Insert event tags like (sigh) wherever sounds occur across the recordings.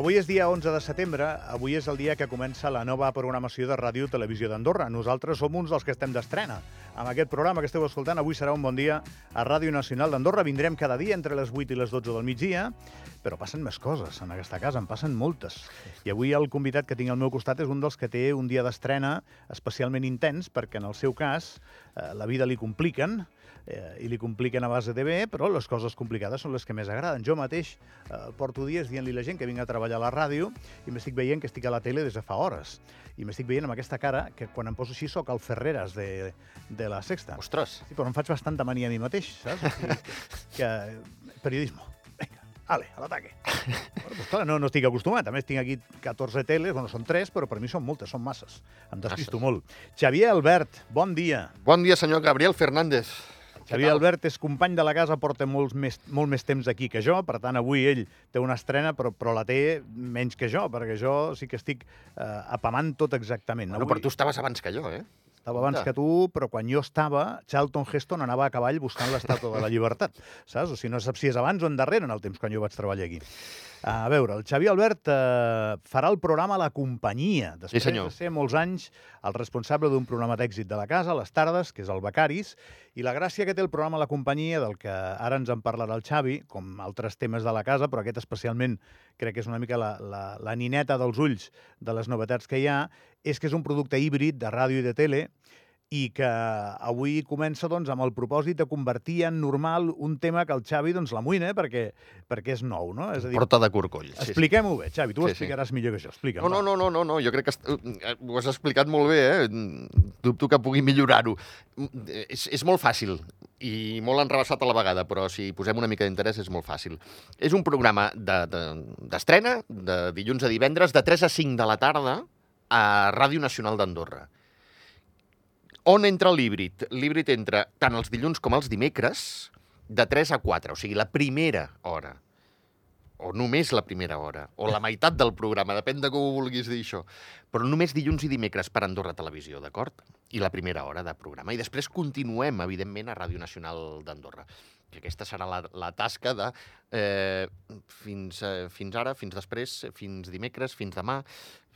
Avui és dia 11 de setembre, avui és el dia que comença la nova programació de Ràdio Televisió d'Andorra. Nosaltres som uns dels que estem d'estrena. Amb aquest programa que esteu escoltant, avui serà un bon dia a Ràdio Nacional d'Andorra. Vindrem cada dia entre les 8 i les 12 del migdia, però passen més coses en aquesta casa, en passen moltes. I avui el convidat que tinc al meu costat és un dels que té un dia d'estrena especialment intens, perquè en el seu cas eh, la vida li compliquen, eh, i li compliquen a base de bé, però les coses complicades són les que més agraden. Jo mateix eh, porto dies dient-li a la gent que vinc a treballar a la ràdio i m'estic veient que estic a la tele des de fa hores. I m'estic veient amb aquesta cara que quan em poso així sóc el Ferreras de, de la Sexta. Ostres, Sí, però em faig bastanta mania a mi mateix, saps? O sigui, (laughs) que, que... Periodismo. Vinga, ale, a l'ataque. Bueno, pues clar, no, no estic acostumat. A més, tinc aquí 14 teles, bueno, són 3, però per mi són moltes, són masses. Em despisto Masses. molt. Xavier Albert, bon dia. bon dia, senyor Gabriel Fernández. Xavier? Albert és company de la casa, porta molts més, molt més temps aquí que jo, per tant, avui ell té una estrena, però, però la té menys que jo, perquè jo sí que estic eh, apamant tot exactament. Bueno, però tu estaves abans que jo, eh? Estava abans que tu, però quan jo estava, Charlton Heston anava a cavall buscant l'estàtua de la (laughs) llibertat, saps? O sigui, no saps si és abans o endarrere en el temps quan jo vaig treballar aquí. A veure, el Xavier Albert eh, farà el programa La Companyia, després senyor. de ser molts anys el responsable d'un programa d'èxit de la casa, les tardes, que és el Becaris, i la gràcia que té el programa La Companyia, del que ara ens en parlarà el Xavi, com altres temes de la casa, però aquest especialment crec que és una mica la, la, la nineta dels ulls de les novetats que hi ha, és que és un producte híbrid de ràdio i de tele, i que avui comença doncs, amb el propòsit de convertir en normal un tema que el Xavi doncs, l'amoïna perquè, perquè és nou. No? És a dir, Porta de corcoll. Sí, sí. expliquem-ho bé, Xavi, tu ho Sí, sí. explicaràs millor que jo. Explica'm. No, no, no, no, no, no, jo crec que eh, ho has explicat molt bé, eh? Dubto que pugui millorar-ho. Mm, És, és molt fàcil i molt enrebaçat a la vegada, però si posem una mica d'interès és molt fàcil. És un programa de- de- d'estrena, de, de dilluns a divendres, de 3 a 5 de la tarda, a Ràdio Nacional d'Andorra. On entra l'híbrid? L'híbrid entra tant els dilluns com els dimecres, de 3 a 4, o sigui, la primera hora o només la primera hora, o la meitat del programa, depèn de com ho vulguis dir això, però només dilluns i dimecres per Andorra Televisió, d'acord? I la primera hora de programa. I després continuem, evidentment, a Ràdio Nacional d'Andorra. Que aquesta serà la, la tasca de eh, fins, eh, fins ara, fins després, fins dimecres, fins demà.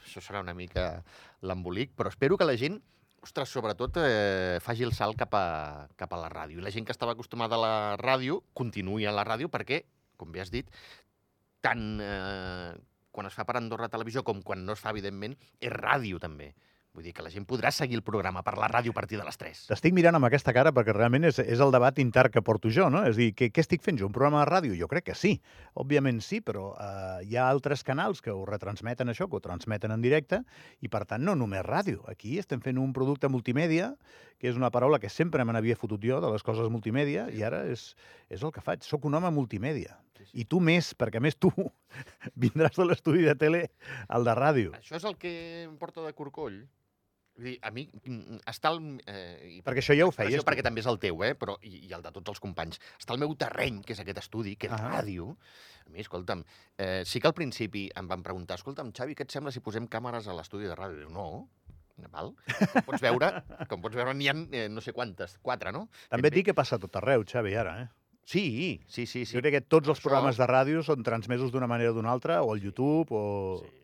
Això serà una mica l'embolic, però espero que la gent ostres, sobretot eh, faci el salt cap a, cap a la ràdio. I la gent que estava acostumada a la ràdio continuï a la ràdio perquè, com bé has dit, tant eh, quan es fa per Andorra Televisió com quan no es fa, evidentment, és ràdio també. Vull dir que la gent podrà seguir el programa per la ràdio a partir de les 3. T'estic mirant amb aquesta cara perquè realment és, és el debat intern que porto jo, no? És dir, què, què estic fent jo? Un programa de ràdio? Jo crec que sí. Òbviament sí, però eh, hi ha altres canals que ho retransmeten això, que ho transmeten en directe, i per tant no només ràdio. Aquí estem fent un producte multimèdia, que és una paraula que sempre me n'havia fotut jo, de les coses multimèdia, i ara és, és el que faig. Soc un home multimèdia. I tu més, perquè més tu (laughs) vindràs de l'estudi de tele al de ràdio. Això és el que em porta de corcoll. A mi mm, està el... Eh, Perquè això ja ho feies tu. Perquè també és el teu, eh? Però, i, i el de tots els companys. Està el meu terreny, que és aquest estudi, que és Ah. ràdio. A mi, escolta'm, eh, sí que al principi em van preguntar, escolta'm, Xavi, què et sembla si posem càmeres a l'estudi de ràdio? Diu, no, val. Com pots veure, com pots veure n'hi ha eh, no sé quantes, quatre, no? També et dic que passa tot arreu, Xavi, ara, eh? Sí, sí, sí. Sí. sí. Jo crec que tots els Això- programes de ràdio són transmesos d'una manera o d'una altra, o al YouTube, o... Sí.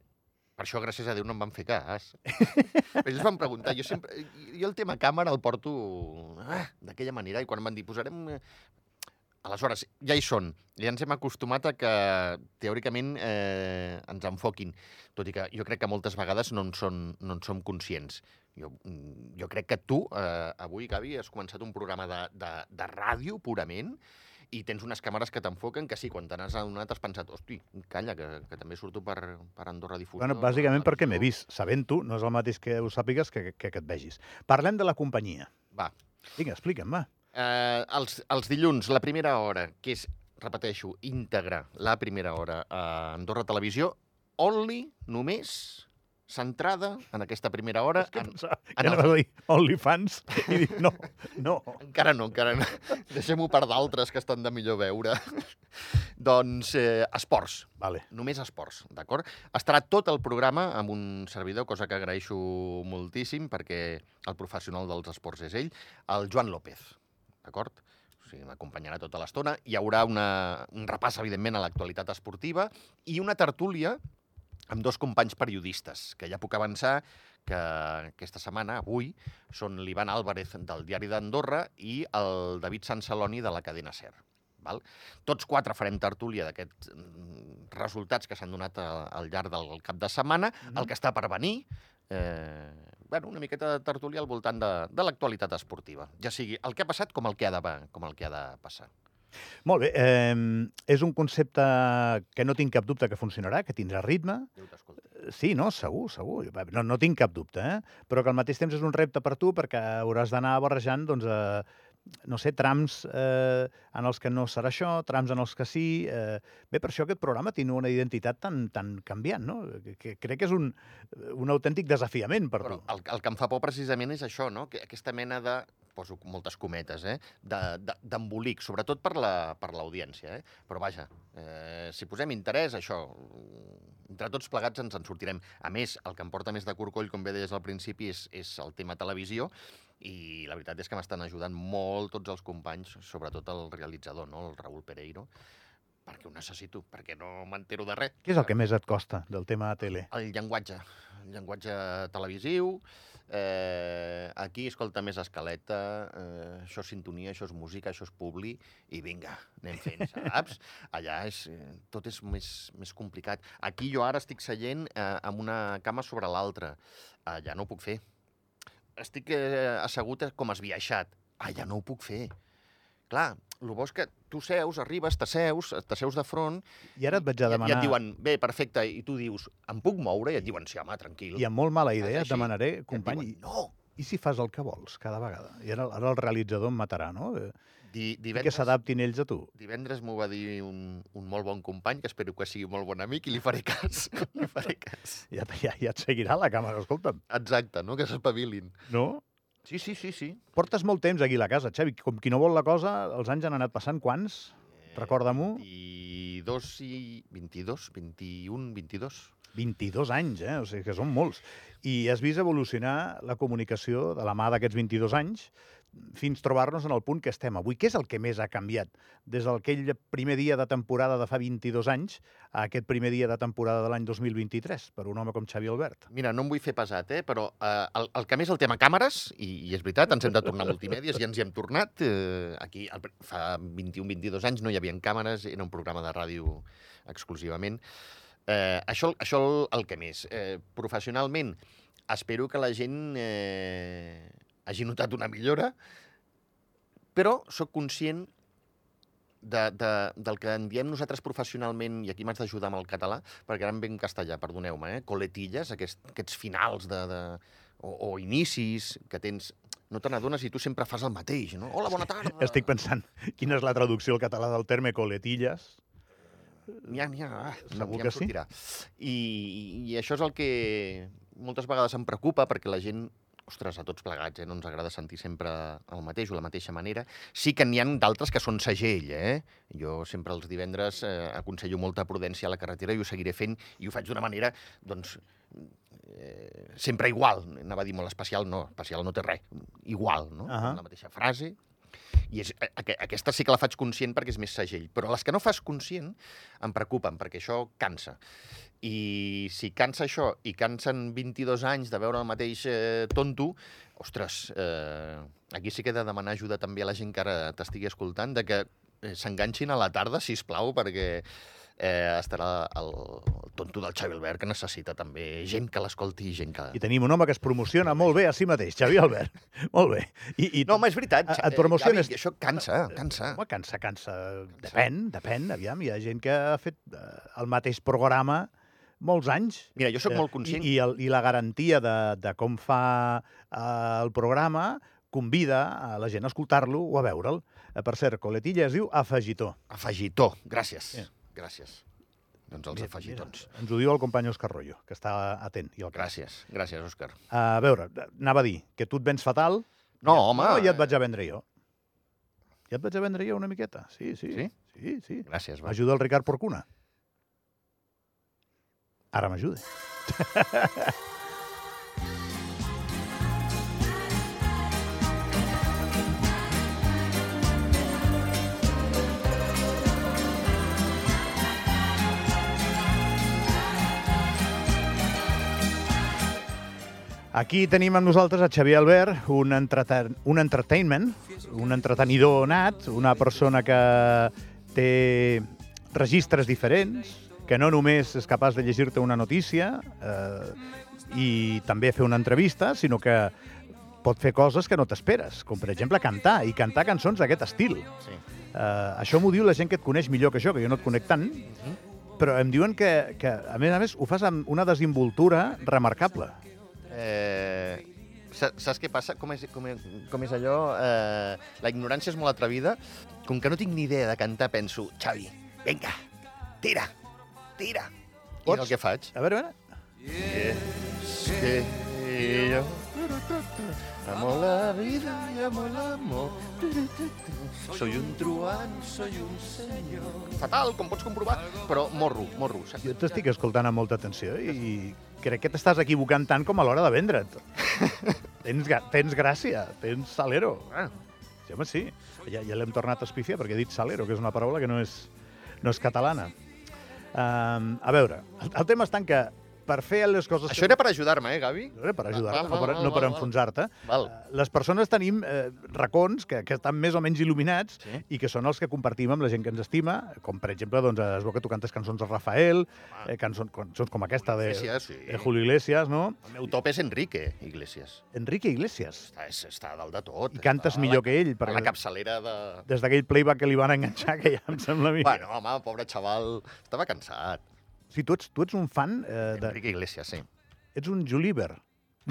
Per això, gràcies a Déu, no em van fer cas. Però (laughs) ells van preguntar. Jo, sempre, jo el tema càmera el porto ah, d'aquella manera i quan em van dir posarem... eh, Aleshores, ja hi són. Ja ens hem acostumat a que, teòricament, eh, ens enfoquin. Tot i que jo crec que moltes vegades no en, són, no en som conscients. Jo, jo crec que tu, eh, avui, Gavi, has començat un programa de, de, de ràdio purament i tens unes càmeres que t'enfoquen que sí, quan te n'has adonat has pensat, hosti, calla, que, que també surto per, per Andorra Difusió. Bueno, bàsicament perquè m'he Televisió". vist. Sabent-ho, no és el mateix que ho sàpigues que, que, que et vegis. Parlem de la companyia. Va, Vinga, explica'm, va. eh, els, els dilluns, la primera hora, que és, repeteixo, íntegra, la primera hora a Andorra Televisió, only, només, centrada en aquesta primera hora. És que En, pensava que en el- anava a dir OnlyFans i dic, no, no. (laughs) encara no, encara no. (laughs) Deixem-ho per d'altres que estan de millor veure. (laughs) doncs, eh, esports. Vale. Només esports, d'acord? Estarà tot el programa amb un servidor, cosa que agraeixo moltíssim, perquè el professional dels esports és ell, el Joan López, d'acord? O sigui, m'acompanyarà tota l'estona. Hi haurà una, un repàs, evidentment, a l'actualitat esportiva i una tertúlia amb dos companys periodistes, que ja puc avançar que aquesta setmana, avui, són l'Ivan Álvarez del Diari d'Andorra i el David Sansaloni de la cadena SER. Val? Tots quatre farem tertúlia d'aquests mm, resultats que s'han donat al llarg del cap de setmana, Mhm. el que està per venir, eh, bueno, una miqueta de tertúlia al voltant de, de l'actualitat esportiva, ja sigui el que ha passat com el que ha de, com el que ha de passar. Molt bé, eh, és un concepte que no tinc cap dubte que funcionarà, que tindrà ritme. T'escolti. Sí, no, segur, segur. No, no tinc cap dubte, eh? però que al mateix temps és un repte per tu perquè hauràs d'anar barrejant, doncs, eh, no sé, trams eh, en els que no serà això, trams en els que sí. Eh, bé, per això aquest programa té una identitat tan, tan canviant, no? Que, que crec que és un, un autèntic desafiament per Però tu. el, el que em fa por precisament és això, no? que aquesta mena de, poso moltes cometes, eh? de- de- d'embolic, sobretot per la- per l'audiència. Eh? Però vaja, eh, si posem interès, això, entre tots plegats ens en sortirem. A més, el que em porta més de corcoll, com bé deies al principi, és, és el tema televisió, i la veritat és que m'estan ajudant molt tots els companys, sobretot el realitzador, no? el Raül Pereiro, perquè ho necessito, perquè no m'entero de res. Què és el que més et costa del tema de tele? El llenguatge, el llenguatge televisiu, eh, aquí escolta més escaleta, eh, això és sintonia, això és música, això és publi, i vinga, anem fent, saps? (laughs) Allà és, eh, tot és més, més complicat. Aquí jo ara estic seient eh, amb una cama sobre l'altra. Allà no ho puc fer. Estic eh, assegut com esbiaixat. Allà no ho puc fer. Clar, el bo és que tu seus, arribes, t'asseus, t'asseus de front, I ara et vaig a demanar... i et diuen, bé, perfecte, i tu dius, em puc moure? I et diuen, sí, home, tranquil. I amb molt mala idea et demanaré, et company, diuen, no, i si fas el que vols cada vegada? I ara, ara el realitzador em matarà, no? Eh, Di, I que divendres, s'adaptin ells a tu. divendres m'ho va dir un, un molt bon company, que espero que sigui molt bon amic, i li faré cas. (laughs) li faré cas. Ja, ja, ja et seguirà la càmera, escolta'm. Exacte, no? Que s'espavilin. No? Sí, sí, sí, sí. Portes molt temps aquí a la casa, Xavi. Com qui no vol la cosa, els anys han anat passant. Quants? Recorda-m'ho. 22 i... 22, 21, 22. 22 anys, eh? O sigui que són molts. I has vist evolucionar la comunicació de la mà d'aquests 22 anys fins trobar-nos en el punt que estem avui. Què és el que més ha canviat des d'aquell primer dia de temporada de fa 22 anys a aquest primer dia de temporada de l'any 2023 per un home com Xavi Albert? Mira, no em vull fer pesat, eh? però eh, el, el que més el tema càmeres, i, i és veritat, ens hem de tornar a multimèdies i ens hi hem tornat. Eh, aquí, el, fa 21-22 anys, no hi havia càmeres, era un programa de ràdio exclusivament. Eh, això, això el, el que més. Eh, professionalment, espero que la gent eh, hagi notat una millora, però sóc conscient de, de, del que en diem nosaltres professionalment, i aquí m'has d'ajudar amb el català, perquè ara em ve en castellà, perdoneu-me, eh? coletilles, aquest, aquests finals de, de, o, o inicis que tens... No te n'adones i tu sempre fas el mateix, no? Hola, bona tarda! Estic pensant quina és la traducció al català del terme coletilles. N'hi ha. Ah, Segur ja que sí? I, I això és el que moltes vegades em preocupa, perquè la gent, ostres, a tots plegats, eh, no ens agrada sentir sempre el mateix o la mateixa manera. Sí que n'hi han d'altres que són segell, eh? Jo sempre els divendres eh, aconsello molta prudència a la carretera i ho seguiré fent, i ho faig d'una manera, doncs, eh, sempre igual. Anava a dir molt especial, no, especial no té res. Igual, no? Ahà. La mateixa frase, i és, aque- aquesta sí que la faig conscient perquè és més segell, però les que no fas conscient em preocupen, perquè això cansa. I si cansa això i cansen 22 anys de veure el mateix eh, tonto, ostres, eh, aquí sí que he de demanar ajuda també a la gent que ara t'estigui escoltant, de que eh, s'enganxin a la tarda, si plau, perquè eh, estarà el, el tonto del Xavi Albert, que necessita també gent que l'escolti i gent que... I tenim un home que es promociona molt bé a si mateix, Xavi Albert. (laughs) molt bé. I, i No, home, és veritat. Xa- et promociones- Gavi, això cansa, cansa. Home, cansa, cansa. Depèn, depèn. Aviam, hi ha gent que ha fet eh, el mateix programa molts anys. Mira, jo sóc Eh, molt conscient... I, i, el, I la garantia de, de com fa eh, el programa convida a la gent a escoltar-lo o a veure'l. Eh, per cert, Coletilla es diu afegitó. Afegitó, gràcies. Sí. Gràcies. Doncs els Mira, afegitons. Mira, ens ho diu el company Òscar Rollo, que està atent. I el Gràcies, gràcies, Òscar. A veure, anava a dir que tu et vens fatal. No, ja, home. No, ja et vaig a vendre jo. Ja et vaig a vendre jo una miqueta. Sí, sí. Sí? Sí, sí. Gràcies, va. M'ajuda el Ricard Porcuna. Ara m'ajuda. Aquí tenim amb nosaltres a Xavier Albert, un, entreten un entertainment, un entretenidor nat, una persona que té registres diferents, que no només és capaç de llegir-te una notícia eh, i també fer una entrevista, sinó que pot fer coses que no t'esperes, com per exemple cantar, i cantar cançons d'aquest estil. Sí. Uh, això m'ho diu la gent que et coneix millor que jo, que jo no et conec tant, però em diuen que, que, a més a més, ho fas amb una desinvoltura remarcable. Eh, sa- saps què passa? Com és, com és, com és allò? Eh, la ignorància és molt atrevida. Com que no tinc ni idea de cantar, penso, Xavi, vinga, tira, tira. I Pots? el que faig. A veure, a veure. És que jo amo la vida y amo el amor. Soy un truán, soy un senyor. Fatal, com pots comprovar, però morro, morro. saps? Jo t'estic escoltant amb molta atenció i crec que t'estàs equivocant tant com a l'hora de vendre't. (laughs) tens, tens gràcia, tens salero. Ah, Sí, home, sí. Ja, ja l'hem tornat a espifiar perquè he dit salero, que és una paraula que no és, no és catalana. Um, a veure, el, el tema està en que per fer les coses... Això era per ajudar-me, eh, Gavi? No, per ajudar-te, no per, no per enfonsar-te. Eh, Les persones tenim eh, racons que, que estan més o menys il·luminats Sí. i que són els que compartim amb la gent que ens estima, com per exemple, doncs, es veu que tu cantes cançons de Rafael, eh, cançons, cançons com aquesta de, Iglesias, sí. de Julio Iglesias, no? El meu top és Enrique Iglesias. Enrique Iglesias. Està, és, està dalt de tot. I cantes Està a millor la, que ell, A la perquè capçalera de... des d'aquell playback que li van enganxar, que ja em sembla a mi. Bueno, home, pobre xaval, estava cansat. Sí, tu ets, tu ets un fan eh, de... Enrique Iglesias, sí. Ets un Julíber. (laughs)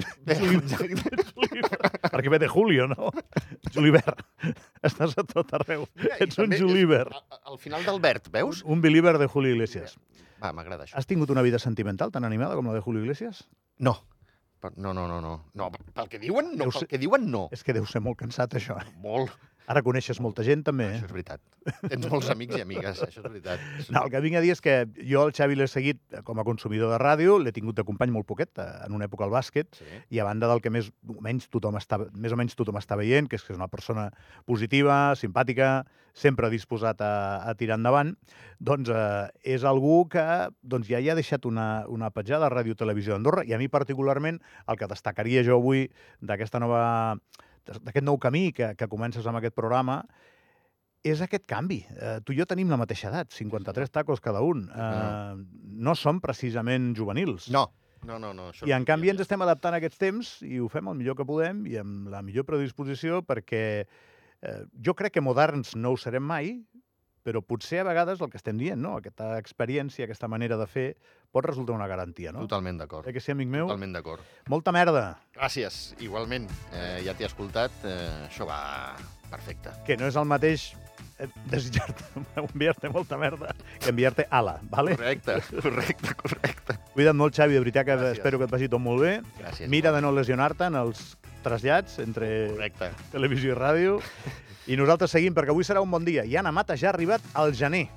Perquè ve de Julio, no? Julibert. Estàs a tot arreu. Ets un Julíber. Al final d'Albert, veus? Un believer de Julio Iglesias. Va, m'agrada això. Has tingut una vida sentimental tan animada com la de Julio Iglesias? No. No, no, no, no. no pel que diuen, no. Deu ser- Pel que diuen, no. És que deu ser molt cansat, això. eh? Molt. Ara coneixes molta gent, també. Això Eh? és veritat. Tens molts amics i amigues, això és veritat. No, el que vinc a dir és que jo el Xavi l'he seguit eh, com a consumidor de ràdio, l'he tingut de company molt poquet, eh, en una època al bàsquet, Sí. i a banda del que més o menys tothom està, més o menys tothom està veient, que és que és una persona positiva, simpàtica, sempre disposat a, a tirar endavant, doncs eh, és algú que doncs, ja hi ha deixat una, una petjada a Ràdio Televisió d'Andorra, i a mi particularment el que destacaria jo avui d'aquesta nova d'aquest nou camí que, que comences amb aquest programa és aquest canvi. Eh, tu i jo tenim la mateixa edat, 53 tacos cada un. Eh, no som precisament juvenils. No, no, no. no això I no en canvi ens estem adaptant a aquests temps i ho fem el millor que podem i amb la millor predisposició perquè eh, jo crec que moderns no ho serem mai, però potser a vegades el que estem dient, no? aquesta experiència, aquesta manera de fer, pot resultar una garantia, no? Totalment d'acord. Eh que sí, amic meu? Totalment d'acord. Molta merda, Gràcies, igualment. Eh, ja t'he escoltat. Eh, això va perfecte. que no és el mateix desitjar-te, (laughs) enviar-te molta merda que enviar-te ala, ¿vale? Correcte, correcte, correcte. Cuida't molt, Xavi, de veritat que Gràcies. espero que et vagi tot molt bé. Gràcies. Mira de no lesionar-te en els trasllats entre Correcte. televisió i ràdio. I nosaltres seguim, perquè avui serà un bon dia. I Anna Mata ja ha arribat al gener.